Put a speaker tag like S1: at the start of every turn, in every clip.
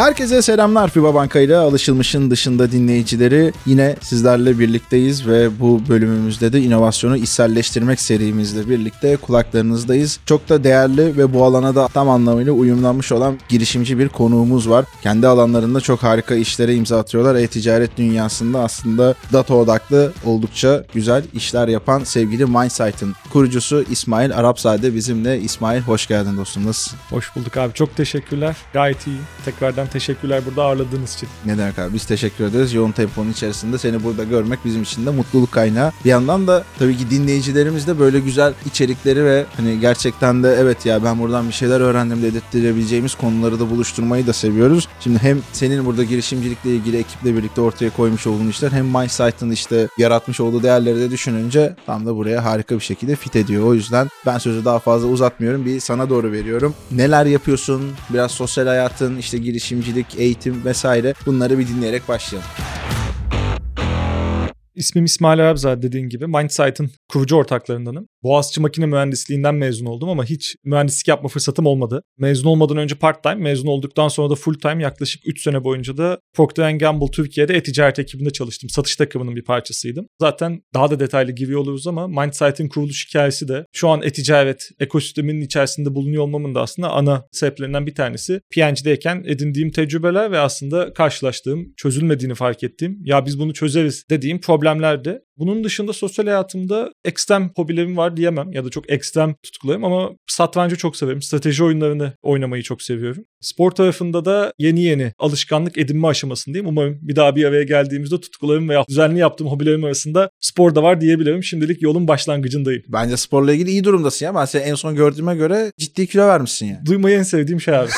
S1: Herkese selamlar FIBA ile alışılmışın dışında dinleyicileri. Yine sizlerle birlikteyiz ve bu bölümümüzde de inovasyonu içselleştirmek serimizle birlikte kulaklarınızdayız. Çok da değerli ve bu alana da tam anlamıyla uyumlanmış olan girişimci bir konuğumuz var. Kendi alanlarında çok harika işlere imza atıyorlar. E-ticaret dünyasında aslında data odaklı oldukça güzel işler yapan sevgili Mindsight'ın kurucusu İsmail Arapzade bizimle. İsmail hoş geldin dostum. Nasılsın?
S2: Hoş bulduk abi. Çok teşekkürler. Gayet iyi. Tekrardan teşekkürler burada ağırladığınız için.
S1: Ne demek abi biz teşekkür ederiz. Yoğun temponun içerisinde seni burada görmek bizim için de mutluluk kaynağı. Bir yandan da tabii ki dinleyicilerimiz de böyle güzel içerikleri ve hani gerçekten de evet ya ben buradan bir şeyler öğrendim dedirttirebileceğimiz konuları da buluşturmayı da seviyoruz. Şimdi hem senin burada girişimcilikle ilgili ekiple birlikte ortaya koymuş olduğun işler hem MySite'ın işte yaratmış olduğu değerleri de düşününce tam da buraya harika bir şekilde fit ediyor. O yüzden ben sözü daha fazla uzatmıyorum. Bir sana doğru veriyorum. Neler yapıyorsun? Biraz sosyal hayatın, işte girişimcilik, eğitim vesaire bunları bir dinleyerek başlayalım.
S2: İsmim İsmail Arabzade dediğin gibi Mindsight'ın kurucu ortaklarındanım. Boğaziçi Makine Mühendisliğinden mezun oldum ama hiç mühendislik yapma fırsatım olmadı. Mezun olmadan önce part time, mezun olduktan sonra da full time yaklaşık 3 sene boyunca da Procter Gamble Türkiye'de e-ticaret ekibinde çalıştım. Satış takımının bir parçasıydım. Zaten daha da detaylı gibi oluruz ama Mindsight'ın kuruluş hikayesi de şu an e-ticaret ekosisteminin içerisinde bulunuyor olmamın da aslında ana sebeplerinden bir tanesi. PNG'deyken edindiğim tecrübeler ve aslında karşılaştığım, çözülmediğini fark ettiğim, ya biz bunu çözeriz dediğim problemlerdi. Bunun dışında sosyal hayatımda ekstrem hobilerim var diyemem ya da çok ekstrem tutkularım ama satrancı çok severim. Strateji oyunlarını oynamayı çok seviyorum. Spor tarafında da yeni yeni alışkanlık edinme aşamasındayım. Umarım bir daha bir araya geldiğimizde tutkularım veya düzenli yaptığım hobilerim arasında spor da var diyebilirim. Şimdilik yolun başlangıcındayım.
S1: Bence sporla ilgili iyi durumdasın ya. Ben seni en son gördüğüme göre ciddi kilo vermişsin ya.
S2: Duymayı en sevdiğim şey abi.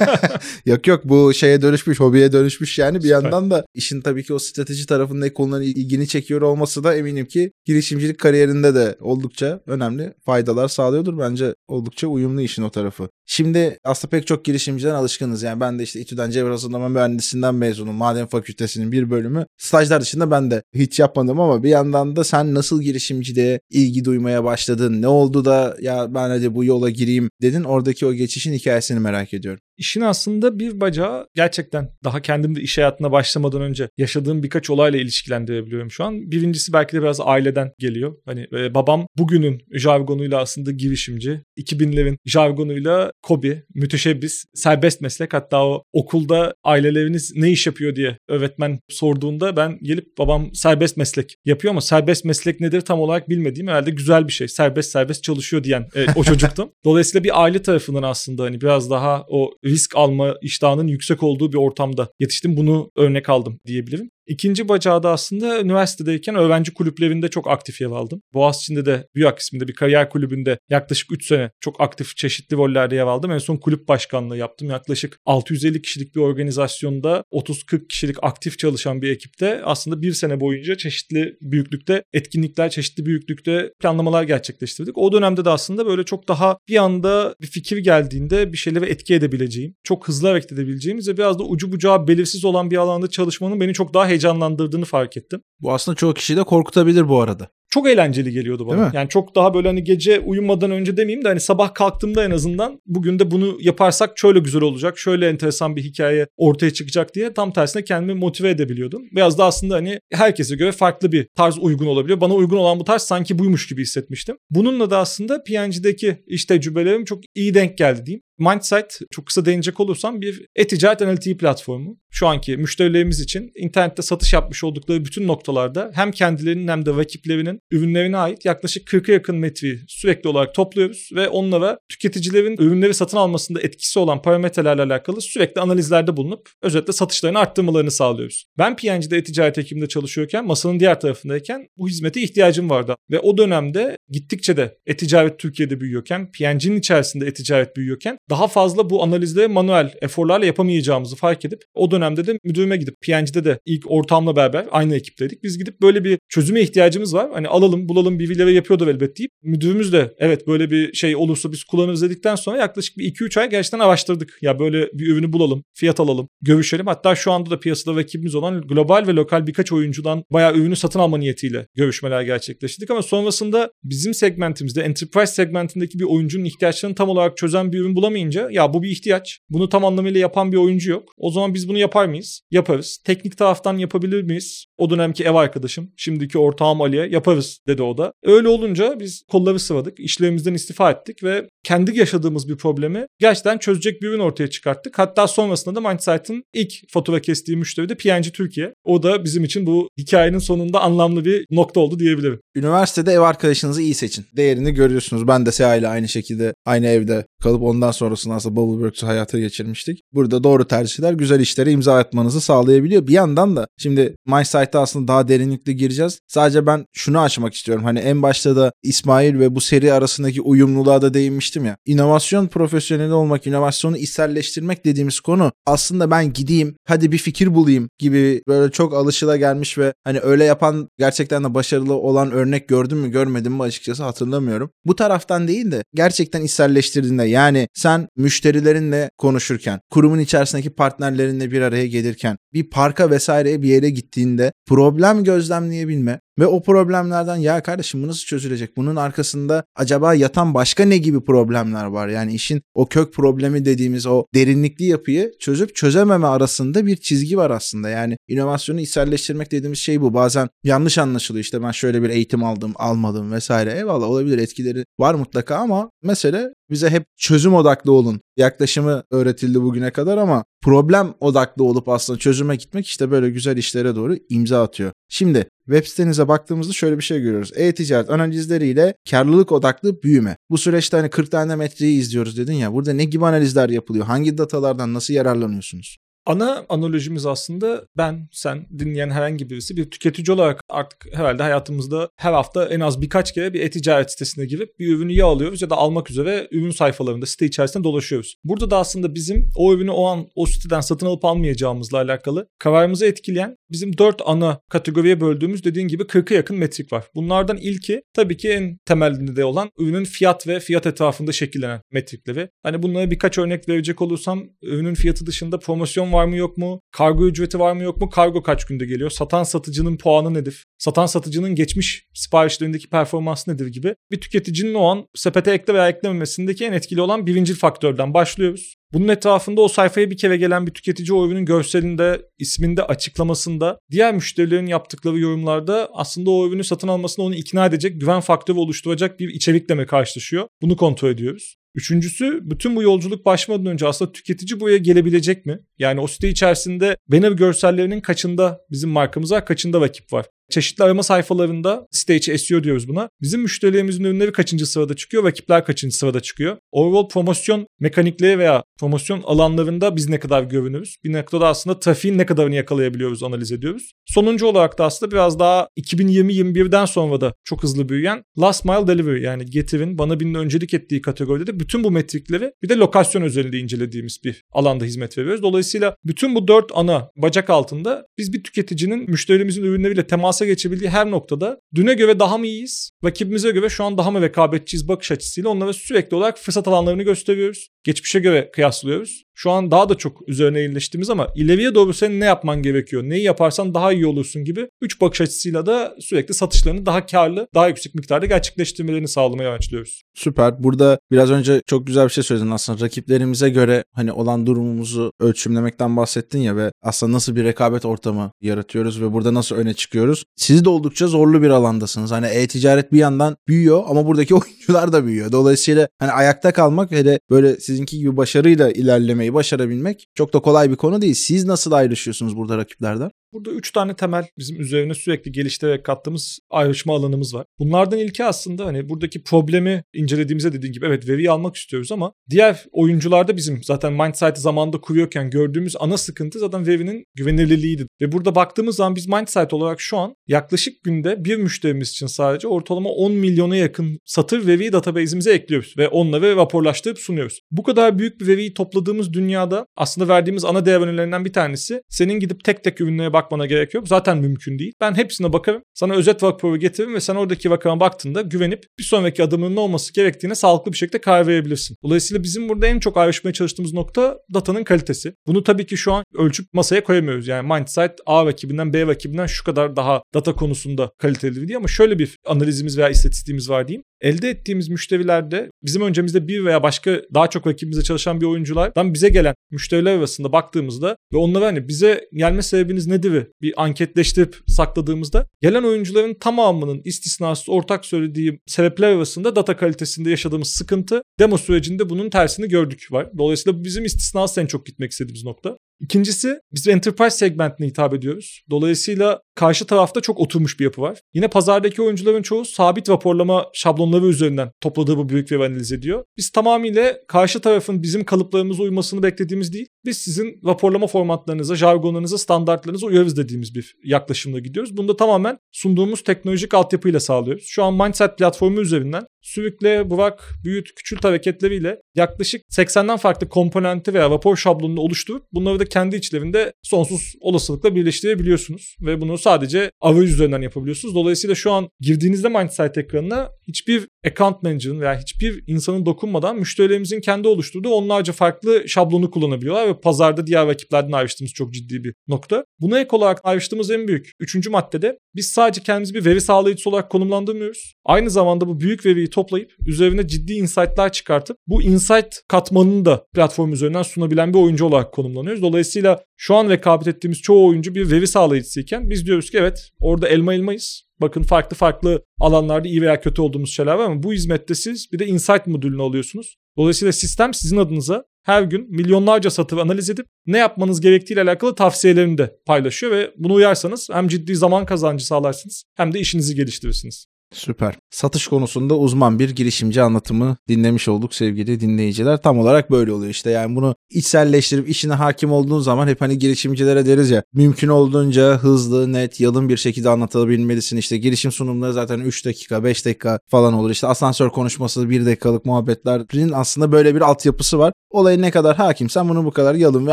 S1: yok yok bu şeye dönüşmüş, hobiye dönüşmüş yani. Bir Süper. yandan da işin tabii ki o strateji tarafındaki konuların ilgini çekiyor olması da eminim ki girişimcilik kariyerinde de oldukça önemli faydalar sağlıyordur. Bence oldukça uyumlu işin o tarafı. Şimdi aslında pek çok girişimciden alışkınız. Yani ben de işte İTÜ'den cevher hazırlama mühendisinden mezunum. Maden fakültesinin bir bölümü. Stajlar dışında ben de hiç yapmadım ama bir yandan da sen nasıl girişimciliğe ilgi duymaya başladın? Ne oldu da ya ben hadi bu yola gireyim dedin. Oradaki o geçişin hikayesini merak ediyorum.
S2: İşin aslında bir bacağı gerçekten daha kendimde iş hayatına başlamadan önce yaşadığım birkaç olayla ilişkilendirebiliyorum şu an. Birincisi belki de biraz aileden geliyor. Hani e, babam bugünün jargonuyla aslında girişimci. 2000'lerin jargonuyla kobi, müteşebbis, serbest meslek. Hatta o okulda aileleriniz ne iş yapıyor diye öğretmen sorduğunda ben gelip babam serbest meslek yapıyor ama serbest meslek nedir tam olarak bilmediğim herhalde güzel bir şey. Serbest serbest çalışıyor diyen e, o çocuktum. Dolayısıyla bir aile tarafından aslında hani biraz daha o risk alma iştahının yüksek olduğu bir ortamda yetiştim. Bunu örnek aldım diyebilirim. İkinci bacağı da aslında üniversitedeyken öğrenci kulüplerinde çok aktif yer aldım. Boğaziçi'nde de BÜYAK isminde bir kariyer kulübünde yaklaşık 3 sene çok aktif çeşitli rollerde yer aldım. En son kulüp başkanlığı yaptım. Yaklaşık 650 kişilik bir organizasyonda 30-40 kişilik aktif çalışan bir ekipte aslında bir sene boyunca çeşitli büyüklükte etkinlikler, çeşitli büyüklükte planlamalar gerçekleştirdik. O dönemde de aslında böyle çok daha bir anda bir fikir geldiğinde bir şeyleri etki edebileceğim, çok hızlı hareket edebileceğimiz ve biraz da ucu bucağı belirsiz olan bir alanda çalışmanın beni çok daha heyecanlandırdığını fark ettim.
S1: Bu aslında çoğu kişiyi de korkutabilir bu arada
S2: çok eğlenceli geliyordu bana. Yani çok daha böyle hani gece uyumadan önce demeyeyim de hani sabah kalktığımda en azından bugün de bunu yaparsak şöyle güzel olacak, şöyle enteresan bir hikaye ortaya çıkacak diye tam tersine kendimi motive edebiliyordum. Biraz da aslında hani herkese göre farklı bir tarz uygun olabiliyor. Bana uygun olan bu tarz sanki buymuş gibi hissetmiştim. Bununla da aslında PNG'deki iş tecrübelerim çok iyi denk geldi diyeyim. Mindsight çok kısa değinecek olursam bir e-ticaret analitiği platformu. Şu anki müşterilerimiz için internette satış yapmış oldukları bütün noktalarda hem kendilerinin hem de rakiplerinin ürünlerine ait yaklaşık 40'a yakın metriği sürekli olarak topluyoruz ve onlara tüketicilerin ürünleri satın almasında etkisi olan parametrelerle alakalı sürekli analizlerde bulunup özellikle satışlarını arttırmalarını sağlıyoruz. Ben PNG'de e-ticaret ekibinde çalışıyorken masanın diğer tarafındayken bu hizmete ihtiyacım vardı. Ve o dönemde gittikçe de e-ticaret Türkiye'de büyüyorken, PNG'nin içerisinde e-ticaret büyüyorken daha fazla bu analizleri manuel eforlarla yapamayacağımızı fark edip o dönemde de müdürüme gidip PNG'de de ilk ortamla beraber aynı ekipteydik. Biz gidip böyle bir çözüme ihtiyacımız var. Hani alalım bulalım bir vileve yapıyordu elbet deyip müdürümüz de evet böyle bir şey olursa biz kullanırız dedikten sonra yaklaşık bir 2-3 ay gerçekten araştırdık. Ya böyle bir ürünü bulalım, fiyat alalım, görüşelim. Hatta şu anda da piyasada rakibimiz olan global ve lokal birkaç oyuncudan bayağı ürünü satın alma niyetiyle görüşmeler gerçekleştirdik ama sonrasında bizim segmentimizde enterprise segmentindeki bir oyuncunun ihtiyaçlarını tam olarak çözen bir ürün bulamayınca çözemeyince ya bu bir ihtiyaç. Bunu tam anlamıyla yapan bir oyuncu yok. O zaman biz bunu yapar mıyız? Yaparız. Teknik taraftan yapabilir miyiz? O dönemki ev arkadaşım, şimdiki ortağım Ali'ye yaparız dedi o da. Öyle olunca biz kolları sıvadık, işlerimizden istifa ettik ve kendi yaşadığımız bir problemi gerçekten çözecek bir ürün ortaya çıkarttık. Hatta sonrasında da Mindsite'ın ilk fatura kestiği müşteri de PNG Türkiye. O da bizim için bu hikayenin sonunda anlamlı bir nokta oldu diyebilirim.
S1: Üniversitede ev arkadaşınızı iyi seçin. Değerini görüyorsunuz. Ben de Seha ile aynı şekilde aynı evde kalıp ondan sonrasında aslında Bubbleworks'u hayata geçirmiştik. Burada doğru tercihler güzel işlere imza atmanızı sağlayabiliyor. Bir yandan da şimdi MySite'a aslında daha derinlikli gireceğiz. Sadece ben şunu açmak istiyorum. Hani en başta da İsmail ve bu seri arasındaki uyumluluğa da değinmiştim ya. İnovasyon profesyoneli olmak, inovasyonu içselleştirmek dediğimiz konu aslında ben gideyim, hadi bir fikir bulayım gibi böyle çok alışıla gelmiş ve hani öyle yapan gerçekten de başarılı olan örnek gördüm mü görmedim mi açıkçası hatırlamıyorum. Bu taraftan değil de gerçekten içselleştirdiğinde yani sen müşterilerinle konuşurken, kurumun içerisindeki partnerlerinle bir araya gelirken, bir parka vesaireye bir yere gittiğinde problem gözlemleyebilme ve o problemlerden ya kardeşim bu nasıl çözülecek? Bunun arkasında acaba yatan başka ne gibi problemler var? Yani işin o kök problemi dediğimiz o derinlikli yapıyı çözüp çözememe arasında bir çizgi var aslında. Yani inovasyonu içselleştirmek dediğimiz şey bu. Bazen yanlış anlaşılıyor. İşte ben şöyle bir eğitim aldım, almadım vesaire. Eyvallah olabilir etkileri var mutlaka ama mesele bize hep çözüm odaklı olun yaklaşımı öğretildi bugüne kadar ama problem odaklı olup aslında çözüme gitmek işte böyle güzel işlere doğru imza atıyor. Şimdi web sitenize baktığımızda şöyle bir şey görüyoruz. E-ticaret analizleriyle karlılık odaklı büyüme. Bu süreçte hani 40 tane metreyi izliyoruz dedin ya. Burada ne gibi analizler yapılıyor? Hangi datalardan nasıl yararlanıyorsunuz?
S2: Ana analojimiz aslında ben, sen, dinleyen herhangi birisi bir tüketici olarak artık herhalde hayatımızda her hafta en az birkaç kere bir e-ticaret sitesine girip bir ürünü ya alıyoruz ya da almak üzere ürün sayfalarında site içerisinde dolaşıyoruz. Burada da aslında bizim o ürünü o an o siteden satın alıp almayacağımızla alakalı kararımızı etkileyen bizim dört ana kategoriye böldüğümüz dediğin gibi 40'a yakın metrik var. Bunlardan ilki tabii ki en temelinde olan ürünün fiyat ve fiyat etrafında şekillenen metrikleri. Hani bunlara birkaç örnek verecek olursam ürünün fiyatı dışında promosyon var mı yok mu? Kargo ücreti var mı yok mu? Kargo kaç günde geliyor? Satan satıcının puanı nedir? Satan satıcının geçmiş siparişlerindeki performansı nedir gibi bir tüketicinin o an sepete ekle veya eklememesindeki en etkili olan birinci faktörden başlıyoruz. Bunun etrafında o sayfaya bir kere gelen bir tüketici o ürünün görselinde, isminde, açıklamasında, diğer müşterilerin yaptıkları yorumlarda aslında o ürünü satın almasına onu ikna edecek, güven faktörü oluşturacak bir içerikle mi karşılaşıyor? Bunu kontrol ediyoruz. Üçüncüsü bütün bu yolculuk başlamadan önce aslında tüketici buraya gelebilecek mi? Yani o site içerisinde banner görsellerinin kaçında bizim markamız kaçında vakip var? Çeşitli arama sayfalarında site içi SEO diyoruz buna. Bizim müşterilerimizin ürünleri kaçıncı sırada çıkıyor, rakipler kaçıncı sırada çıkıyor. Overall promosyon mekanikleri veya promosyon alanlarında biz ne kadar görünürüz? Bir noktada aslında trafiğin ne kadarını yakalayabiliyoruz, analiz ediyoruz. Sonuncu olarak da aslında biraz daha 2020-21'den sonra da çok hızlı büyüyen last mile delivery yani getirin bana binin öncelik ettiği kategoride de bütün bu metrikleri bir de lokasyon özelinde incelediğimiz bir alanda hizmet veriyoruz. Dolayısıyla bütün bu dört ana bacak altında biz bir tüketicinin müşterimizin ürünleriyle temasa geçebildiği her noktada düne göre daha mı iyiyiz? Rakibimize göre şu an daha mı rekabetçiyiz bakış açısıyla onlara sürekli olarak fırsat alanlarını gösteriyoruz. Geçmişe göre kıyaslıyoruz. Şu an daha da çok üzerine iyileştiğimiz ama ileriye doğru senin ne yapman gerekiyor? Neyi yaparsan daha iyi olursun gibi üç bakış açısıyla da sürekli satışlarını daha karlı, daha yüksek miktarda gerçekleştirmelerini sağlamaya amaçlıyoruz.
S1: Süper. Burada biraz önce çok güzel bir şey söyledin aslında. Rakiplerimize göre hani olan durumumuzu ölçümlemekten bahsettin ya ve aslında nasıl bir rekabet ortamı yaratıyoruz ve burada nasıl öne çıkıyoruz. Siz de oldukça zorlu bir alandasınız. Hani e-ticaret bir yandan büyüyor ama buradaki oyuncular da büyüyor. Dolayısıyla hani ayakta kalmak ve de böyle sizinki gibi başarıyla ilerlemeyi başarabilmek çok da kolay bir konu değil. Siz nasıl ayrışıyorsunuz burada rakiplerden?
S2: Burada üç tane temel bizim üzerine sürekli geliştirerek kattığımız ayrışma alanımız var. Bunlardan ilki aslında hani buradaki problemi incelediğimizde dediğim gibi evet veriyi almak istiyoruz ama diğer oyuncularda bizim zaten Mindsite'ı zamanında kuruyorken gördüğümüz ana sıkıntı zaten verinin güvenilirliğiydi. Ve burada baktığımız zaman biz Mindsite olarak şu an yaklaşık günde bir müşterimiz için sadece ortalama 10 milyona yakın satır veriyi database'imize ekliyoruz ve onları raporlaştırıp sunuyoruz. Bu kadar büyük bir veriyi topladığımız dünyada aslında verdiğimiz ana değer önerilerden bir tanesi senin gidip tek tek ürünlere bakmana gerek yok. Zaten mümkün değil. Ben hepsine bakarım. Sana özet raporu getiririm ve sen oradaki vakama baktığında güvenip bir sonraki adımının ne olması gerektiğine sağlıklı bir şekilde karar verebilirsin. Dolayısıyla bizim burada en çok ayrışmaya çalıştığımız nokta datanın kalitesi. Bunu tabii ki şu an ölçüp masaya koyamıyoruz. Yani Mindsight A rakibinden B rakibinden şu kadar daha data konusunda kaliteli diye ama şöyle bir analizimiz veya istatistiğimiz var diyeyim. Elde ettiğimiz müşterilerde bizim öncemizde bir veya başka daha çok rakibimizde çalışan bir oyunculardan bize gelen müşteriler arasında baktığımızda ve onlara hani bize gelme sebebiniz nedir bir anketleştirip sakladığımızda gelen oyuncuların tamamının istisnasız ortak söylediği sebepler arasında data kalitesinde yaşadığımız sıkıntı demo sürecinde bunun tersini gördük var. Dolayısıyla bizim istisnasız en çok gitmek istediğimiz nokta. İkincisi biz enterprise segmentine hitap ediyoruz. Dolayısıyla karşı tarafta çok oturmuş bir yapı var. Yine pazardaki oyuncuların çoğu sabit raporlama şablonları üzerinden topladığı bu büyük veri analiz ediyor. Biz tamamıyla karşı tarafın bizim kalıplarımıza uymasını beklediğimiz değil, biz sizin raporlama formatlarınıza, jargonlarınıza, standartlarınıza uyarız dediğimiz bir yaklaşımla gidiyoruz. Bunu da tamamen sunduğumuz teknolojik altyapıyla sağlıyoruz. Şu an Mindset platformu üzerinden sürükle, bırak, büyüt, küçült hareketleriyle yaklaşık 80'den farklı komponenti veya rapor şablonunu oluşturup bunları da kendi içlerinde sonsuz olasılıkla birleştirebiliyorsunuz. Ve bunu sadece arayüz üzerinden yapabiliyorsunuz. Dolayısıyla şu an girdiğinizde Mindsight ekranına hiçbir account manager'ın veya hiçbir insanın dokunmadan müşterilerimizin kendi oluşturduğu onlarca farklı şablonu kullanabiliyorlar ve pazarda diğer rakiplerden ayrıştığımız çok ciddi bir nokta. Buna ek olarak ayrıştığımız en büyük üçüncü maddede biz sadece kendimizi bir veri sağlayıcısı olarak konumlandırmıyoruz. Aynı zamanda bu büyük veriyi toplayıp üzerine ciddi insight'lar çıkartıp bu insight katmanını da platform üzerinden sunabilen bir oyuncu olarak konumlanıyoruz. Dolayısıyla şu an rekabet ettiğimiz çoğu oyuncu bir veri sağlayıcısıyken biz diyoruz ki evet orada elma elmayız. Bakın farklı farklı alanlarda iyi veya kötü olduğumuz şeyler var ama bu hizmette siz bir de insight modülünü alıyorsunuz. Dolayısıyla sistem sizin adınıza her gün milyonlarca satır analiz edip ne yapmanız gerektiğiyle alakalı tavsiyelerini de paylaşıyor ve bunu uyarsanız hem ciddi zaman kazancı sağlarsınız hem de işinizi geliştirirsiniz.
S1: Süper. Satış konusunda uzman bir girişimci anlatımı dinlemiş olduk sevgili dinleyiciler. Tam olarak böyle oluyor işte. Yani bunu içselleştirip işine hakim olduğun zaman hep hani girişimcilere deriz ya mümkün olduğunca hızlı, net, yalın bir şekilde anlatabilmelisin. İşte girişim sunumları zaten 3 dakika, 5 dakika falan olur. İşte asansör konuşması 1 dakikalık muhabbetlerin aslında böyle bir altyapısı var. Olayı ne kadar hakimsen bunu bu kadar yalın ve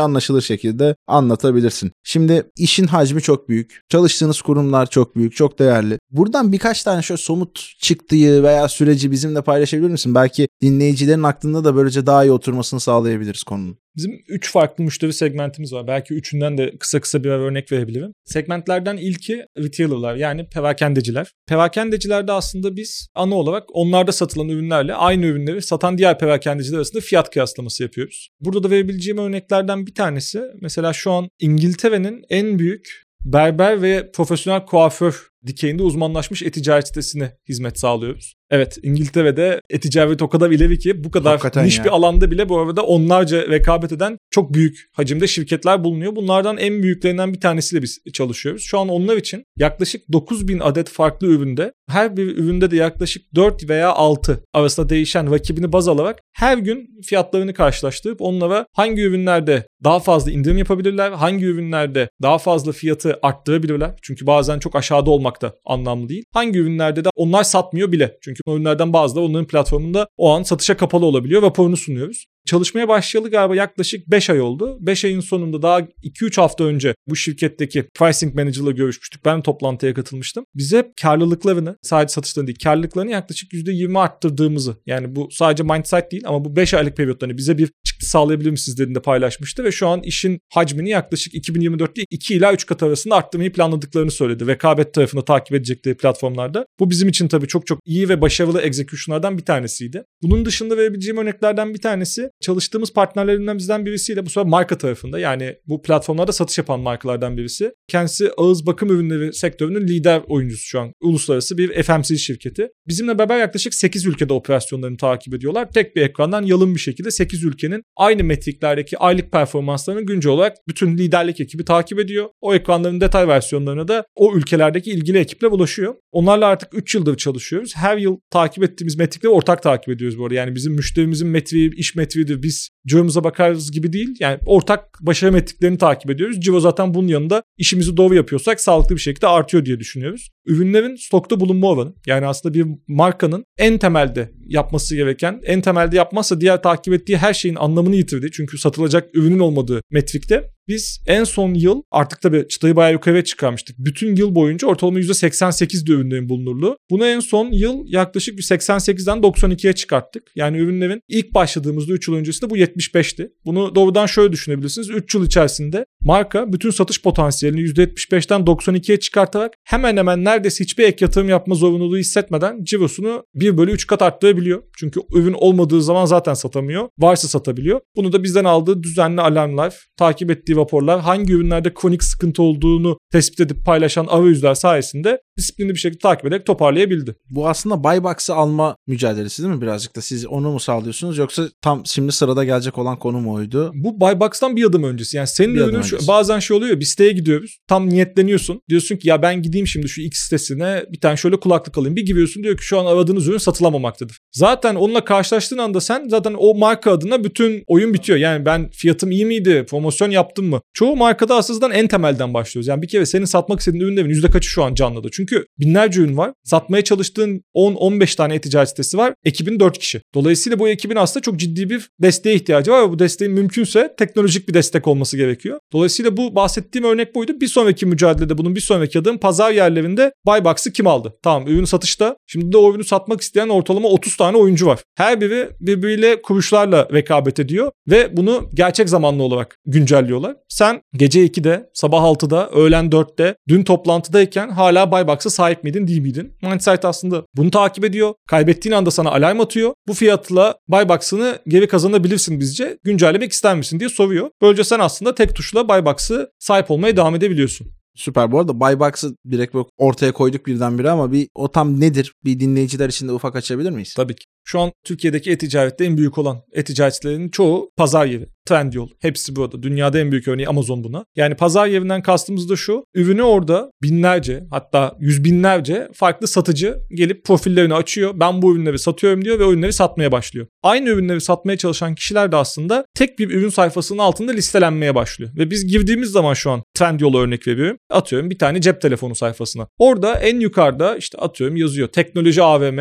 S1: anlaşılır şekilde anlatabilirsin. Şimdi işin hacmi çok büyük. Çalıştığınız kurumlar çok büyük, çok değerli. Buradan birkaç tane şöyle somut çıktığı veya süreci bizimle paylaşabilir misin? Belki dinleyicilerin aklında da böylece daha iyi oturmasını sağlayabiliriz konunun.
S2: Bizim üç farklı müşteri segmentimiz var. Belki üçünden de kısa kısa bir örnek verebilirim. Segmentlerden ilki retailer'lar yani perakendeciler. Perakendecilerde aslında biz ana olarak onlarda satılan ürünlerle aynı ürünleri satan diğer perakendeciler arasında fiyat kıyaslaması yapıyoruz. Burada da verebileceğim örneklerden bir tanesi mesela şu an İngiltere'nin en büyük berber ve profesyonel kuaför dikeyinde uzmanlaşmış e-ticaret sitesine hizmet sağlıyoruz. Evet İngiltere'de e-ticaret o kadar ileri ki bu kadar Hakikaten niş ya. bir alanda bile bu arada onlarca rekabet eden çok büyük hacimde şirketler bulunuyor. Bunlardan en büyüklerinden bir tanesiyle biz çalışıyoruz. Şu an onlar için yaklaşık 9000 adet farklı üründe her bir üründe de yaklaşık 4 veya 6 arasında değişen rakibini baz alarak her gün fiyatlarını karşılaştırıp onlara hangi ürünlerde daha fazla indirim yapabilirler, hangi ürünlerde daha fazla fiyatı arttırabilirler. Çünkü bazen çok aşağıda olmak da anlamlı değil. Hangi ürünlerde de onlar satmıyor bile. Çünkü ürünlerden bazıları onların platformunda o an satışa kapalı olabiliyor. Raporunu sunuyoruz. Çalışmaya başlayalı galiba yaklaşık 5 ay oldu. 5 ayın sonunda daha 2-3 hafta önce bu şirketteki pricing manager'la görüşmüştük. Ben toplantıya katılmıştım. Bize karlılıklarını sadece satışlarını değil karlılıklarını yaklaşık %20 arttırdığımızı yani bu sadece mindset değil ama bu 5 aylık periyotlarını bize bir çıktı sağlayabilir misiniz dediğinde paylaşmıştı ve şu an işin hacmini yaklaşık 2024'te 2 ila 3 kat arasında arttırmayı planladıklarını söyledi. Rekabet tarafında takip edecekleri platformlarda. Bu bizim için tabii çok çok iyi ve başarılı execution'lardan bir tanesiydi. Bunun dışında verebileceğim örneklerden bir tanesi çalıştığımız partnerlerimden bizden birisiyle bu sefer marka tarafında yani bu platformlarda satış yapan markalardan birisi. Kendisi ağız bakım ürünleri sektörünün lider oyuncusu şu an. Uluslararası bir FMCG şirketi. Bizimle beraber yaklaşık 8 ülkede operasyonlarını takip ediyorlar. Tek bir ekrandan yalın bir şekilde 8 ülkenin aynı metriklerdeki aylık performanslarını güncel olarak bütün liderlik ekibi takip ediyor. O ekranların detay versiyonlarına da o ülkelerdeki ilgili ekiple ulaşıyor. Onlarla artık 3 yıldır çalışıyoruz. Her yıl takip ettiğimiz metrikleri ortak takip ediyoruz bu arada. Yani bizim müşterimizin metriği, iş metriğidir. Biz ciromuza bakarız gibi değil. Yani ortak başarı metriklerini takip ediyoruz. Ciro zaten bunun yanında işimizi doğru yapıyorsak sağlıklı bir şekilde artıyor diye düşünüyoruz. Ürünlerin stokta bulunma oranı. Yani aslında bir markanın en temelde yapması gereken, en temelde yapmazsa diğer takip ettiği her şeyin anlamını yitirdi. Çünkü satılacak ürünün olmadığı metrikte Biz en son yıl artık tabii çıtayı bayağı yukarıya çıkarmıştık. Bütün yıl boyunca ortalama %88 ürünlerin bulunurluğu. Bunu en son yıl yaklaşık 88'den 92'ye çıkarttık. Yani ürünlerin ilk başladığımızda 3 yıl öncesinde bu 75'ti. Bunu doğrudan şöyle düşünebilirsiniz. 3 yıl içerisinde marka bütün satış potansiyelini %75'ten 92'ye çıkartarak hemen hemen neredeyse hiçbir ek yatırım yapma zorunluluğu hissetmeden cirosunu 1 bölü 3 kat arttırabiliyor. Çünkü ürün olmadığı zaman zaten satamıyor. Varsa satabiliyor. Bunu da bizden aldığı düzenli alarmlar, takip ettiği raporlar, hangi ürünlerde kronik sıkıntı olduğunu tespit edip paylaşan arayüzler sayesinde disiplinli bir şekilde takip ederek toparlayabildi.
S1: Bu aslında buy box'ı alma mücadelesi değil mi birazcık da? Siz onu mu sağlıyorsunuz yoksa tam şimdi sırada gelecek olan konu mu oydu?
S2: Bu buy box'tan bir adım öncesi. Yani senin
S1: Bir
S2: ürünün şu, bazen şey oluyor ya bir siteye gidiyoruz. Tam niyetleniyorsun. Diyorsun ki ya ben gideyim şimdi şu X sitesine bir tane şöyle kulaklık alayım. Bir giriyorsun diyor ki şu an aradığınız ürün satılamamaktadır. Zaten onunla karşılaştığın anda sen zaten o marka adına bütün oyun bitiyor. Yani ben fiyatım iyi miydi? Promosyon yaptım mı? Çoğu markada aslında en temelden başlıyoruz. Yani bir kere senin satmak istediğin ürünlerin yüzde kaçı şu an canlıda? Çünkü binlerce ürün var. Satmaya çalıştığın 10-15 tane e-ticaret sitesi var. Ekibin 4 kişi. Dolayısıyla bu ekibin aslında çok ciddi bir desteğe ihtiyacı var ve bu desteğin mümkünse teknolojik bir destek olması gerekiyor. Dolayısıyla bu bahsettiğim örnek buydu. Bir sonraki mücadelede bunun bir sonraki adım pazar yerlerinde buy box'ı kim aldı? Tamam ürün satışta. Şimdi de o ürünü satmak isteyen ortalama 30 tane oyuncu var. Her biri birbiriyle kuruluşlarla rekabet ediyor ve bunu gerçek zamanlı olarak güncelliyorlar. Sen gece 2'de, sabah 6'da, öğlen 4'te, dün toplantıdayken hala buy box'a sahip miydin değil miydin? Mindsight aslında bunu takip ediyor. Kaybettiğin anda sana alarm atıyor. Bu fiyatla buy box'ını geri kazanabilirsin bizce. Güncellemek ister misin diye soruyor. Böylece sen aslında tek tuşla buy box'ı sahip olmaya devam edebiliyorsun.
S1: Süper. Bu arada buy box'ı direkt ortaya koyduk birdenbire ama bir o tam nedir? Bir dinleyiciler için de ufak açabilir miyiz?
S2: Tabii ki. Şu an Türkiye'deki e-ticarette en büyük olan e-ticaretçilerin çoğu pazar yeri. Trendyol. Hepsi burada. Dünyada en büyük örneği Amazon buna. Yani pazar yerinden kastımız da şu. Ürünü orada binlerce hatta yüz binlerce farklı satıcı gelip profillerini açıyor. Ben bu ürünleri satıyorum diyor ve ürünleri satmaya başlıyor. Aynı ürünleri satmaya çalışan kişiler de aslında tek bir ürün sayfasının altında listelenmeye başlıyor. Ve biz girdiğimiz zaman şu an Trendyol'a örnek veriyorum. Atıyorum bir tane cep telefonu sayfasına. Orada en yukarıda işte atıyorum yazıyor. Teknoloji AVM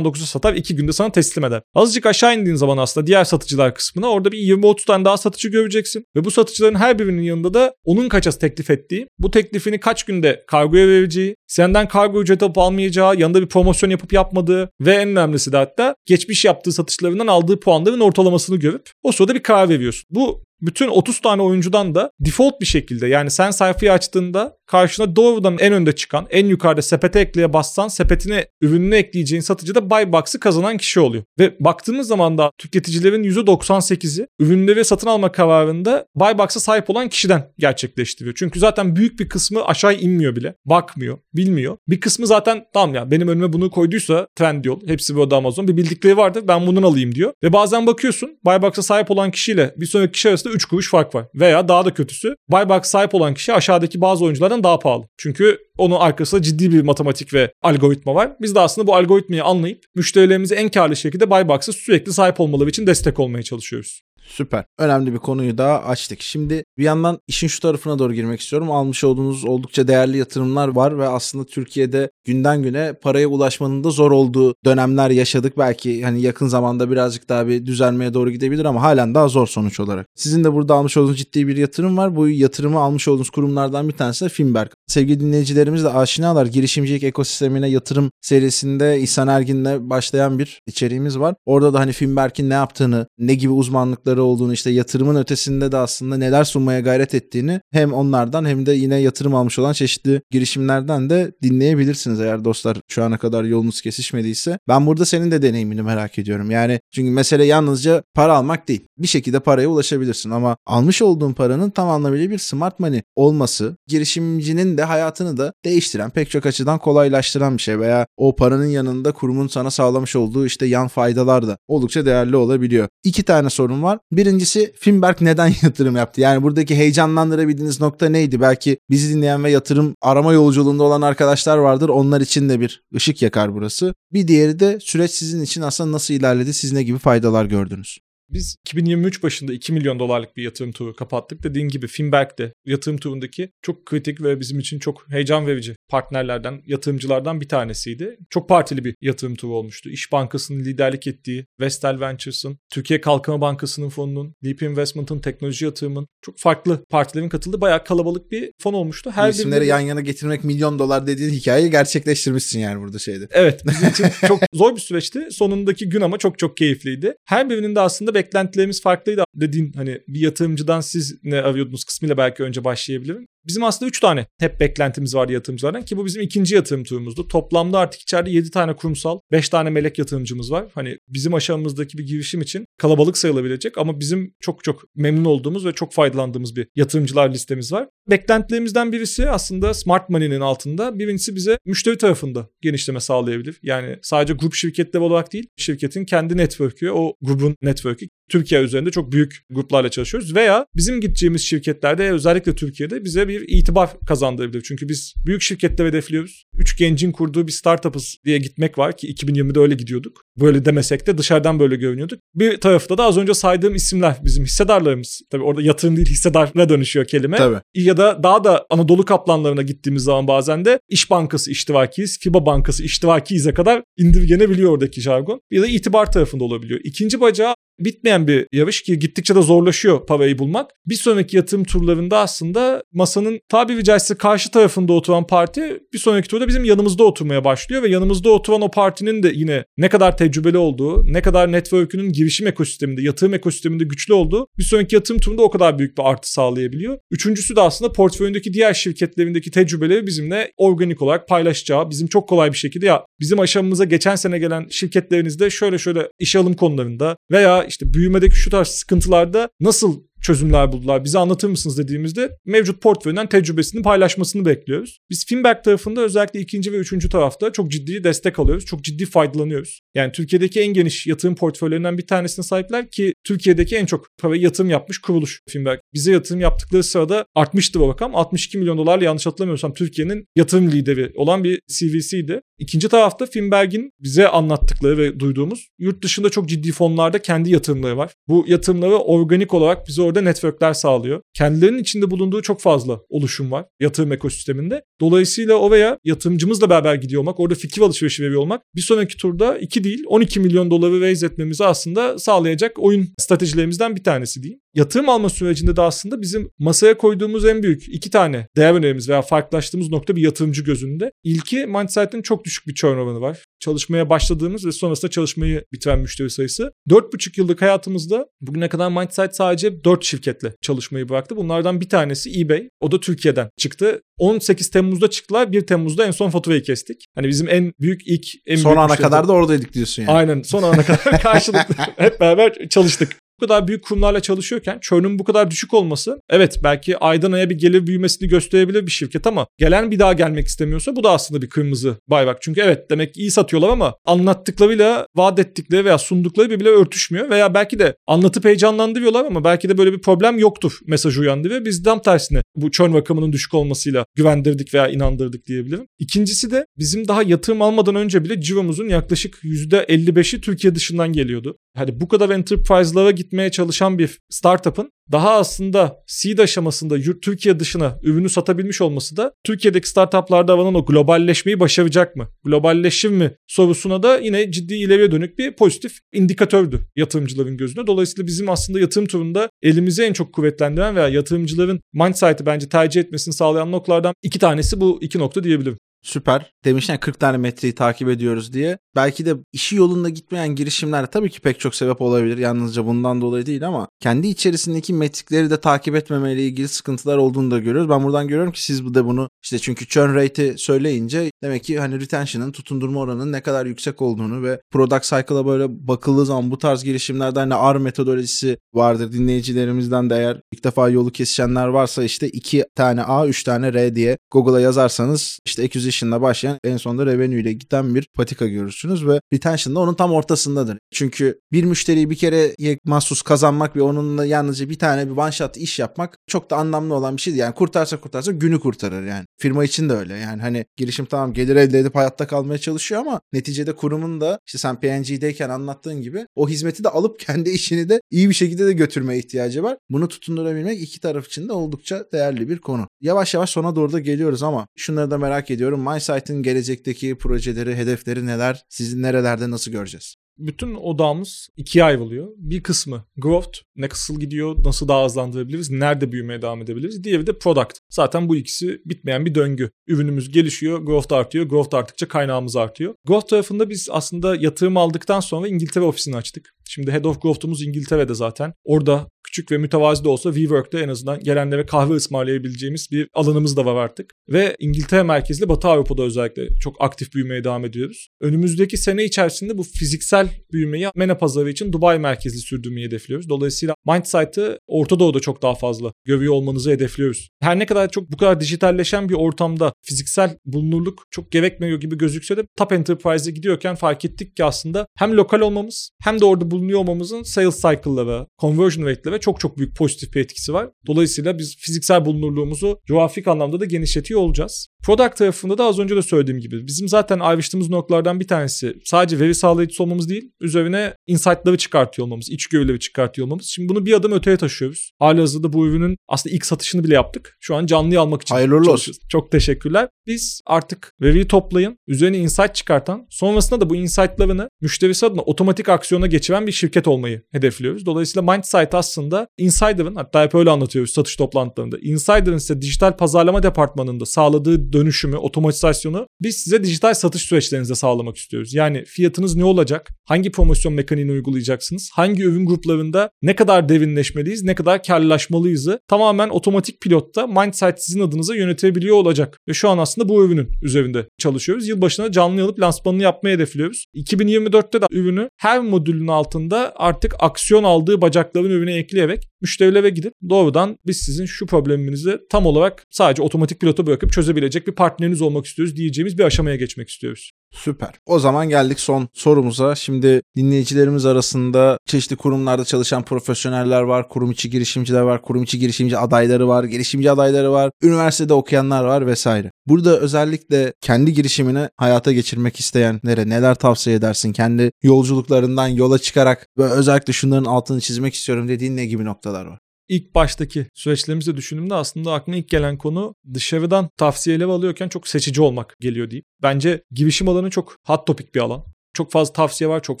S2: 59.999'u satar 2 günde sana teslim eder. Azıcık aşağı indiğin zaman aslında diğer satıcılar kısmına orada bir 20-30 tane daha satıcı göreceksin. Ve bu satıcıların her birinin yanında da onun kaçası teklif ettiği, bu teklifini kaç günde kargoya vereceği, senden kargo ücreti alıp almayacağı, yanında bir promosyon yapıp yapmadığı ve en önemlisi de hatta geçmiş yaptığı satışlarından aldığı puanların ortalamasını görüp o sırada bir karar veriyorsun. Bu bütün 30 tane oyuncudan da default bir şekilde yani sen sayfayı açtığında karşına doğrudan en önde çıkan en yukarıda sepete ekleye bassan sepetine ürününü ekleyeceğin satıcı da buy box'ı kazanan kişi oluyor. Ve baktığımız zaman da tüketicilerin %98'i ürünleri satın alma kararında buy box'a sahip olan kişiden gerçekleştiriyor. Çünkü zaten büyük bir kısmı aşağı inmiyor bile. Bakmıyor, bilmiyor. Bir kısmı zaten tamam ya benim önüme bunu koyduysa Trendyol, hepsi burada Amazon bir bildikleri vardır ben bundan alayım diyor. Ve bazen bakıyorsun buy box'a sahip olan kişiyle bir sonraki kişi arasında 3 kuruş fark var. Veya daha da kötüsü buy box sahip olan kişi aşağıdaki bazı oyunculardan daha pahalı. Çünkü onun arkasında ciddi bir matematik ve algoritma var. Biz de aslında bu algoritmayı anlayıp müşterilerimize en karlı şekilde buy box'a sürekli sahip olmaları için destek olmaya çalışıyoruz.
S1: Süper. Önemli bir konuyu daha açtık. Şimdi bir yandan işin şu tarafına doğru girmek istiyorum. Almış olduğunuz oldukça değerli yatırımlar var ve aslında Türkiye'de günden güne paraya ulaşmanın da zor olduğu dönemler yaşadık. Belki hani yakın zamanda birazcık daha bir düzelmeye doğru gidebilir ama halen daha zor sonuç olarak. Sizin de burada almış olduğunuz ciddi bir yatırım var. Bu yatırımı almış olduğunuz kurumlardan bir tanesi de Finberg. Sevgili dinleyicilerimiz de aşinalar. Girişimcilik ekosistemine yatırım serisinde İhsan Ergin'le başlayan bir içeriğimiz var. Orada da hani Finberg'in ne yaptığını, ne gibi uzmanlıkları olduğunu, işte yatırımın ötesinde de aslında neler sunmaya gayret ettiğini hem onlardan hem de yine yatırım almış olan çeşitli girişimlerden de dinleyebilirsiniz eğer dostlar şu ana kadar yolunuz kesişmediyse. Ben burada senin de deneyimini merak ediyorum. Yani çünkü mesele yalnızca para almak değil. Bir şekilde paraya ulaşabilirsin ama almış olduğun paranın tam anlamıyla bir smart money olması girişimcinin de hayatını da değiştiren pek çok açıdan kolaylaştıran bir şey veya o paranın yanında kurumun sana sağlamış olduğu işte yan faydalar da oldukça değerli olabiliyor. İki tane sorun var. Birincisi Finberg neden yatırım yaptı? Yani buradaki heyecanlandırabildiğiniz nokta neydi? Belki bizi dinleyen ve yatırım arama yolculuğunda olan arkadaşlar vardır. Onlar için de bir ışık yakar burası. Bir diğeri de süreç sizin için aslında nasıl ilerledi? Siz ne gibi faydalar gördünüz?
S2: Biz 2023 başında 2 milyon dolarlık bir yatırım turu kapattık. Dediğin gibi Finberg de yatırım turundaki çok kritik ve bizim için çok heyecan verici partnerlerden, yatırımcılardan bir tanesiydi. Çok partili bir yatırım turu olmuştu. İş Bankası'nın liderlik ettiği, Vestel Ventures'ın, Türkiye Kalkınma Bankası'nın fonunun, Deep Investment'ın, teknoloji yatırımın çok farklı partilerin katıldığı bayağı kalabalık bir fon olmuştu.
S1: Her isimleri yan yana getirmek milyon dolar dediğin hikayeyi gerçekleştirmişsin yani burada şeyde.
S2: Evet bizim için çok zor bir süreçti. Sonundaki gün ama çok çok keyifliydi. Her birinin de aslında beklentilerimiz farklıydı. Dediğin hani bir yatırımcıdan siz ne arıyordunuz kısmıyla belki önce başlayabilirim. Bizim aslında 3 tane hep beklentimiz vardı yatırımcılardan ki bu bizim ikinci yatırım turumuzdu. Toplamda artık içeride 7 tane kurumsal, 5 tane melek yatırımcımız var. Hani bizim aşamamızdaki bir girişim için kalabalık sayılabilecek ama bizim çok çok memnun olduğumuz ve çok faydalandığımız bir yatırımcılar listemiz var. Beklentilerimizden birisi aslında Smart Money'nin altında. Birincisi bize müşteri tarafında genişleme sağlayabilir. Yani sadece grup şirketleri olarak değil, şirketin kendi network'ü, o grubun network'ü Türkiye üzerinde çok büyük gruplarla çalışıyoruz veya bizim gideceğimiz şirketlerde özellikle Türkiye'de bize bir itibar kazandırabilir. Çünkü biz büyük şirketleri hedefliyoruz. Üç gencin kurduğu bir startup'ız diye gitmek var ki 2020'de öyle gidiyorduk. Böyle demesek de dışarıdan böyle görünüyorduk. Bir tarafta da az önce saydığım isimler bizim hissedarlarımız. Tabii orada yatırım değil hissedarına dönüşüyor kelime.
S1: Tabii.
S2: Ya da daha da Anadolu kaplanlarına gittiğimiz zaman bazen de İş Bankası iştivakiyiz, FIBA Bankası iştivakiyiz'e kadar indirgenebiliyor oradaki jargon. Ya da itibar tarafında olabiliyor. İkinci bacağı bitmeyen bir yarış ki gittikçe de zorlaşıyor parayı bulmak. Bir sonraki yatırım turlarında aslında masanın tabiri caizse karşı tarafında oturan parti bir sonraki turda bizim yanımızda oturmaya başlıyor ve yanımızda oturan o partinin de yine ne kadar tecrübeli olduğu, ne kadar network'ünün girişim ekosisteminde, yatırım ekosisteminde güçlü olduğu bir sonraki yatırım turunda o kadar büyük bir artı sağlayabiliyor. Üçüncüsü de aslında portföyündeki diğer şirketlerindeki tecrübeleri bizimle organik olarak paylaşacağı, bizim çok kolay bir şekilde ya bizim aşamamıza geçen sene gelen şirketlerinizde şöyle şöyle iş alım konularında veya işte büyümedeki şu tarz sıkıntılarda nasıl çözümler buldular. Bize anlatır mısınız dediğimizde mevcut portföyünden tecrübesini paylaşmasını bekliyoruz. Biz Finback tarafında özellikle ikinci ve üçüncü tarafta çok ciddi destek alıyoruz. Çok ciddi faydalanıyoruz. Yani Türkiye'deki en geniş yatırım portföylerinden bir tanesine sahipler ki Türkiye'deki en çok para yatırım yapmış kuruluş Finback. Bize yatırım yaptıkları sırada artmıştı bu rakam. 62 milyon dolarla yanlış hatırlamıyorsam Türkiye'nin yatırım lideri olan bir CVC'ydi. İkinci tarafta Finberg'in bize anlattıkları ve duyduğumuz yurt dışında çok ciddi fonlarda kendi yatırımları var. Bu yatırımları organik olarak bize orada networkler sağlıyor. Kendilerinin içinde bulunduğu çok fazla oluşum var yatırım ekosisteminde. Dolayısıyla o veya yatırımcımızla beraber gidiyor olmak, orada fikir alışverişi veriyor olmak bir sonraki turda 2 değil 12 milyon doları raise etmemizi aslında sağlayacak oyun stratejilerimizden bir tanesi diyeyim. Yatırım alma sürecinde de aslında bizim masaya koyduğumuz en büyük iki tane değer önerimiz veya farklılaştığımız nokta bir yatırımcı gözünde. İlki Mindsight'ın çok düşük bir turnover'ı var. Çalışmaya başladığımız ve sonrasında çalışmayı bitiren müşteri sayısı. 4,5 yıllık hayatımızda bugüne kadar Mindsight sadece 4 şirketle çalışmayı bıraktı. Bunlardan bir tanesi eBay. O da Türkiye'den çıktı. 18 Temmuz'da çıktılar. 1 Temmuz'da en son faturayı kestik. Hani bizim en büyük ilk en
S1: son
S2: büyük
S1: ana kadar da oradaydık diyorsun yani.
S2: Aynen son ana kadar karşılıklı hep beraber çalıştık bu kadar büyük kurumlarla çalışıyorken churn'un bu kadar düşük olması evet belki aydan aya bir gelir büyümesini gösterebilir bir şirket ama gelen bir daha gelmek istemiyorsa bu da aslında bir kırmızı bayrak. Çünkü evet demek iyi satıyorlar ama anlattıklarıyla vaat ettikleri veya sundukları birbirine örtüşmüyor veya belki de anlatıp heyecanlandırıyorlar ama belki de böyle bir problem yoktur mesajı uyandırıyor. Biz tam tersine bu churn rakamının düşük olmasıyla güvendirdik veya inandırdık diyebilirim. İkincisi de bizim daha yatırım almadan önce bile ciromuzun yaklaşık %55'i Türkiye dışından geliyordu. Hani bu kadar enterprise'lara git gitmeye çalışan bir startup'ın daha aslında seed aşamasında Türkiye dışına ürünü satabilmiş olması da Türkiye'deki startuplarda varan o globalleşmeyi başaracak mı? Globalleşir mi sorusuna da yine ciddi ileriye dönük bir pozitif indikatördü yatırımcıların gözünde. Dolayısıyla bizim aslında yatırım turunda elimizi en çok kuvvetlendiren veya yatırımcıların mindsight'ı bence tercih etmesini sağlayan noktalardan iki tanesi bu iki nokta diyebilirim
S1: süper. Demişken yani 40 tane metreyi takip ediyoruz diye. Belki de işi yolunda gitmeyen girişimler tabii ki pek çok sebep olabilir. Yalnızca bundan dolayı değil ama kendi içerisindeki metrikleri de takip etmemeyle ilgili sıkıntılar olduğunu da görüyoruz. Ben buradan görüyorum ki siz bu da bunu işte çünkü churn rate'i söyleyince demek ki hani retention'ın tutundurma oranının ne kadar yüksek olduğunu ve product cycle'a böyle bakıldığı zaman bu tarz girişimlerde hani R metodolojisi vardır. Dinleyicilerimizden de eğer ilk defa yolu kesişenler varsa işte 2 tane A, 3 tane R diye Google'a yazarsanız işte 200 attrition'la başlayan en sonunda revenue ile giden bir patika görürsünüz ve retention da onun tam ortasındadır. Çünkü bir müşteriyi bir kere mahsus kazanmak ve onunla yalnızca bir tane bir one shot iş yapmak çok da anlamlı olan bir şeydi. Yani kurtarsa kurtarsa günü kurtarır yani. Firma için de öyle. Yani hani girişim tamam gelir elde edip hayatta kalmaya çalışıyor ama neticede kurumun da işte sen PNG'deyken anlattığın gibi o hizmeti de alıp kendi işini de iyi bir şekilde de götürmeye ihtiyacı var. Bunu tutundurabilmek iki taraf için de oldukça değerli bir konu. Yavaş yavaş sona doğru da geliyoruz ama şunları da merak ediyorum MySite'ın gelecekteki projeleri, hedefleri neler? Sizin nerelerde nasıl göreceğiz?
S2: bütün odağımız ikiye ayrılıyor. Bir kısmı growth, ne kısıl gidiyor, nasıl daha hızlandırabiliriz, nerede büyümeye devam edebiliriz. Diğeri de product. Zaten bu ikisi bitmeyen bir döngü. Ürünümüz gelişiyor, growth artıyor, growth arttıkça kaynağımız artıyor. Growth tarafında biz aslında yatırım aldıktan sonra İngiltere ofisini açtık. Şimdi Head of Growth'umuz İngiltere'de zaten. Orada küçük ve mütevazi de olsa WeWork'ta en azından gelenlere kahve ısmarlayabileceğimiz bir alanımız da var artık. Ve İngiltere merkezli Batı Avrupa'da özellikle çok aktif büyümeye devam ediyoruz. Önümüzdeki sene içerisinde bu fiziksel büyümeyi MENA pazarı için Dubai merkezli sürdürmeyi hedefliyoruz. Dolayısıyla Mindsight'ı Orta Doğu'da çok daha fazla görüyor olmanızı hedefliyoruz. Her ne kadar çok bu kadar dijitalleşen bir ortamda fiziksel bulunurluk çok gerekmiyor gibi gözükse de Top Enterprise'e gidiyorken fark ettik ki aslında hem lokal olmamız hem de orada bulunuyor olmamızın sales cycle'lara, conversion rate'lere çok çok büyük pozitif bir etkisi var. Dolayısıyla biz fiziksel bulunurluğumuzu coğrafik anlamda da genişletiyor olacağız. Product tarafında da az önce de söylediğim gibi bizim zaten ayrıştığımız noktalardan bir tanesi sadece veri sağlayıcısı olmamız değil, üzerine insight'ları çıkartıyor olmamız, içgörüleri çıkartıyor olmamız. Şimdi bunu bir adım öteye taşıyoruz. Halihazırda bu ürünün aslında ilk satışını bile yaptık. Şu an canlıyı almak için
S1: Hayırlı olsun.
S2: Çok teşekkürler. Biz artık veriyi toplayın, üzerine insight çıkartan, sonrasında da bu insight'larını müşterisi adına otomatik aksiyona geçiren bir şirket olmayı hedefliyoruz. Dolayısıyla Mindsight aslında Insider'ın hatta hep öyle anlatıyoruz satış toplantılarında. Insider'ın ise dijital pazarlama departmanında sağladığı dönüşümü, otomatizasyonu biz size dijital satış süreçlerinizde sağlamak istiyoruz. Yani fiyatınız ne olacak? Hangi promosyon mekaniğini uygulayacaksınız? Hangi ürün gruplarında ne kadar derinleşmeliyiz, ne kadar karlılaşmalıyızı tamamen otomatik pilotta Mindsight sizin adınıza yönetebiliyor olacak. Ve şu an aslında bu ürünün üzerinde çalışıyoruz. Yılbaşına canlı alıp lansmanını yapmayı hedefliyoruz. 2024'te de ürünü her modülün altında artık aksiyon aldığı bacakların ürüne ekleyerek müşterilere gidip doğrudan biz sizin şu probleminizi tam olarak sadece otomatik pilota bırakıp çözebilecek bir partneriniz olmak istiyoruz diyeceğimiz bir aşamaya geçmek istiyoruz.
S1: Süper. O zaman geldik son sorumuza. Şimdi dinleyicilerimiz arasında çeşitli kurumlarda çalışan profesyoneller var, kurum içi girişimciler var, kurum içi girişimci adayları var, girişimci adayları var, üniversitede okuyanlar var vesaire. Burada özellikle kendi girişimini hayata geçirmek isteyenlere neler tavsiye edersin? Kendi yolculuklarından yola çıkarak ve özellikle şunların altını çizmek istiyorum dediğin ne gibi noktalar var?
S2: İlk baştaki süreçlerimizi düşündüğümde aslında aklıma ilk gelen konu dışarıdan tavsiyeleri alıyorken çok seçici olmak geliyor deyip. Bence girişim alanı çok hot topic bir alan çok fazla tavsiye var. Çok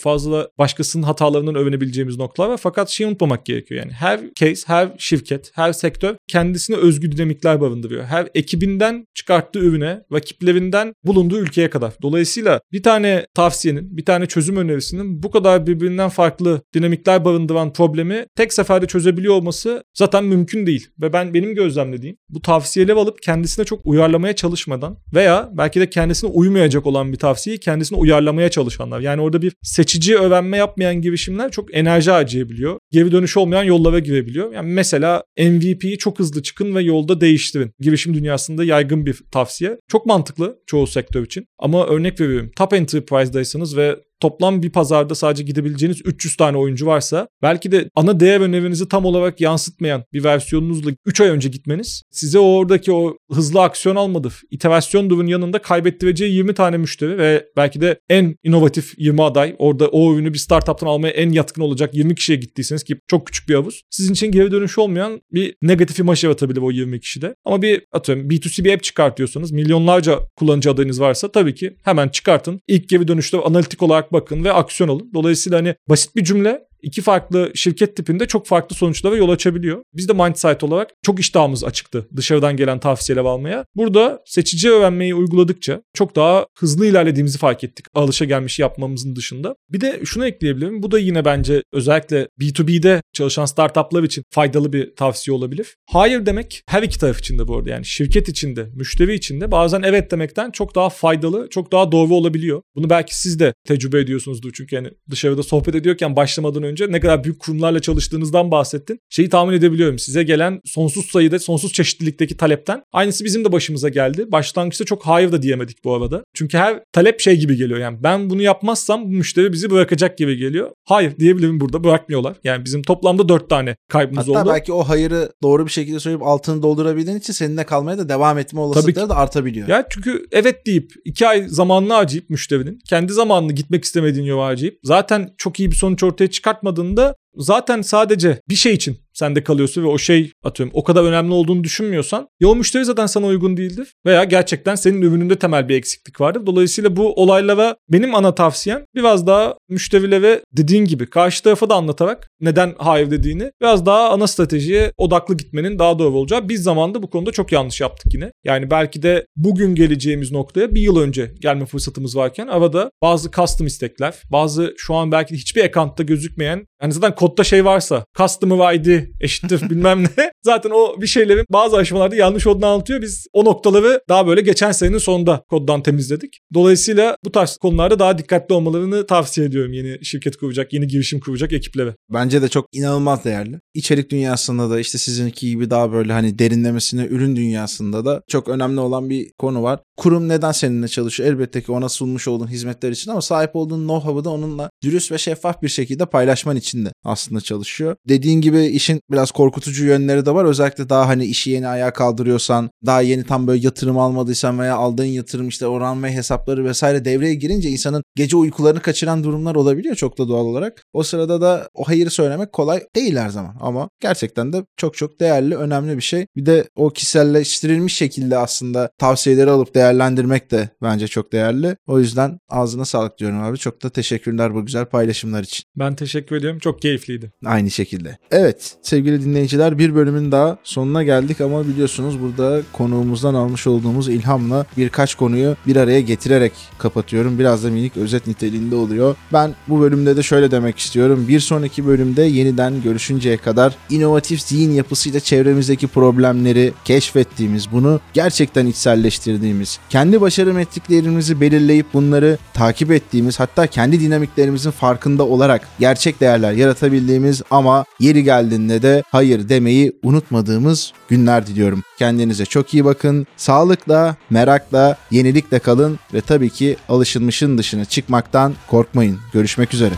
S2: fazla başkasının hatalarından öğrenebileceğimiz noktalar var. Fakat şey unutmamak gerekiyor yani. Her case, her şirket, her sektör kendisine özgü dinamikler barındırıyor. Her ekibinden çıkarttığı ürüne, rakiplerinden bulunduğu ülkeye kadar. Dolayısıyla bir tane tavsiyenin, bir tane çözüm önerisinin bu kadar birbirinden farklı dinamikler barındıran problemi tek seferde çözebiliyor olması zaten mümkün değil. Ve ben benim gözlemlediğim bu tavsiyeleri alıp kendisine çok uyarlamaya çalışmadan veya belki de kendisine uymayacak olan bir tavsiyeyi kendisine uyarlamaya çalışan insanlar. Yani orada bir seçici öğrenme yapmayan girişimler çok enerji harcayabiliyor. Geri dönüş olmayan yollara girebiliyor. Yani mesela MVP'yi çok hızlı çıkın ve yolda değiştirin. Girişim dünyasında yaygın bir tavsiye. Çok mantıklı çoğu sektör için. Ama örnek veriyorum. Top Enterprise'daysanız ve toplam bir pazarda sadece gidebileceğiniz 300 tane oyuncu varsa belki de ana değer önerinizi tam olarak yansıtmayan bir versiyonunuzla 3 ay önce gitmeniz size oradaki o hızlı aksiyon almadı. iterasyon durun yanında kaybettireceği 20 tane müşteri ve belki de en inovatif 20 aday orada o ürünü bir startuptan almaya en yatkın olacak 20 kişiye gittiyseniz ki çok küçük bir havuz. Sizin için geri dönüş olmayan bir negatif imaj yaratabilir o 20 kişide. Ama bir atıyorum B2C bir app çıkartıyorsanız milyonlarca kullanıcı adayınız varsa tabii ki hemen çıkartın. İlk geri dönüşte analitik olarak bakın ve aksiyon alın. Dolayısıyla hani basit bir cümle iki farklı şirket tipinde çok farklı sonuçlara yol açabiliyor. Biz de Mindsight olarak çok iştahımız açıktı dışarıdan gelen tavsiyeler almaya. Burada seçici öğrenmeyi uyguladıkça çok daha hızlı ilerlediğimizi fark ettik. Alışa gelmiş yapmamızın dışında. Bir de şunu ekleyebilirim. Bu da yine bence özellikle B2B'de çalışan startuplar için faydalı bir tavsiye olabilir. Hayır demek her iki taraf için de bu arada. Yani şirket içinde, müşteri içinde bazen evet demekten çok daha faydalı, çok daha doğru olabiliyor. Bunu belki siz de tecrübe ediyorsunuzdur. Çünkü yani dışarıda sohbet ediyorken başlamadan önce önce ne kadar büyük kurumlarla çalıştığınızdan bahsettin. Şeyi tahmin edebiliyorum. Size gelen sonsuz sayıda, sonsuz çeşitlilikteki talepten aynısı bizim de başımıza geldi. Başlangıçta çok hayır da diyemedik bu arada. Çünkü her talep şey gibi geliyor. Yani ben bunu yapmazsam bu müşteri bizi bırakacak gibi geliyor. Hayır diyebilirim burada bırakmıyorlar. Yani bizim toplamda dört tane kaybımız
S1: Hatta
S2: oldu.
S1: belki o hayırı doğru bir şekilde söyleyip altını doldurabildiğin için seninle kalmaya da devam etme olasılıkları da artabiliyor.
S2: Ya çünkü evet deyip iki ay zamanını harcayıp müşterinin kendi zamanını gitmek istemediğini harcayıp zaten çok iyi bir sonuç ortaya çıkartmadığında zaten sadece bir şey için sende kalıyorsa ve o şey atıyorum o kadar önemli olduğunu düşünmüyorsan ya o müşteri zaten sana uygun değildir veya gerçekten senin ürününde temel bir eksiklik vardır. Dolayısıyla bu olaylara benim ana tavsiyem biraz daha müşterilere dediğin gibi karşı tarafa da anlatarak neden hayır dediğini biraz daha ana stratejiye odaklı gitmenin daha doğru olacağı. Biz zamanda bu konuda çok yanlış yaptık yine. Yani belki de bugün geleceğimiz noktaya bir yıl önce gelme fırsatımız varken arada bazı custom istekler, bazı şu an belki hiçbir account'ta gözükmeyen yani zaten kodda şey varsa customer ID eşittir bilmem ne. Zaten o bir şeylerin bazı aşamalarda yanlış olduğunu anlatıyor. Biz o noktaları daha böyle geçen senenin sonunda koddan temizledik. Dolayısıyla bu tarz konularda daha dikkatli olmalarını tavsiye ediyorum yeni şirket kuracak, yeni girişim kuracak ekiplere.
S1: Bence de çok inanılmaz değerli. İçerik dünyasında da işte sizinki gibi daha böyle hani derinlemesine ürün dünyasında da çok önemli olan bir konu var. Kurum neden seninle çalışıyor? Elbette ki ona sunmuş olduğun hizmetler için ama sahip olduğun know-how'ı da onunla dürüst ve şeffaf bir şekilde paylaşman için de aslında çalışıyor. Dediğin gibi işin biraz korkutucu yönleri de var. Özellikle daha hani işi yeni ayağa kaldırıyorsan, daha yeni tam böyle yatırım almadıysan veya aldığın yatırım işte oran ve hesapları vesaire devreye girince insanın gece uykularını kaçıran durumlar olabiliyor çok da doğal olarak. O sırada da o hayırı söylemek kolay değil her zaman ama gerçekten de çok çok değerli, önemli bir şey. Bir de o kişiselleştirilmiş şekilde aslında tavsiyeleri alıp değerlendirmek de bence çok değerli. O yüzden ağzına sağlık diyorum abi. Çok da teşekkürler bu güzel paylaşımlar için.
S2: Ben teşekkür ediyorum. Çok keyifliydi.
S1: Aynı şekilde. Evet sevgili dinleyiciler bir bölümün daha sonuna geldik ama biliyorsunuz burada konuğumuzdan almış olduğumuz ilhamla birkaç konuyu bir araya getirerek kapatıyorum. Biraz da minik özet niteliğinde oluyor. Ben bu bölümde de şöyle demek istiyorum. Bir sonraki bölümde yeniden görüşünceye kadar inovatif zihin yapısıyla çevremizdeki problemleri keşfettiğimiz, bunu gerçekten içselleştirdiğimiz, kendi başarı metriklerimizi belirleyip bunları takip ettiğimiz, hatta kendi dinamiklerimizin farkında olarak gerçek değerler yaratabildiğimiz ama yeri geldiğinde de hayır demeyi unutmadığımız günler diliyorum. Kendinize çok iyi bakın. Sağlıkla, merakla, yenilikle kalın ve tabii ki alışılmışın dışına çıkmaktan korkmayın. Görüşmek üzere.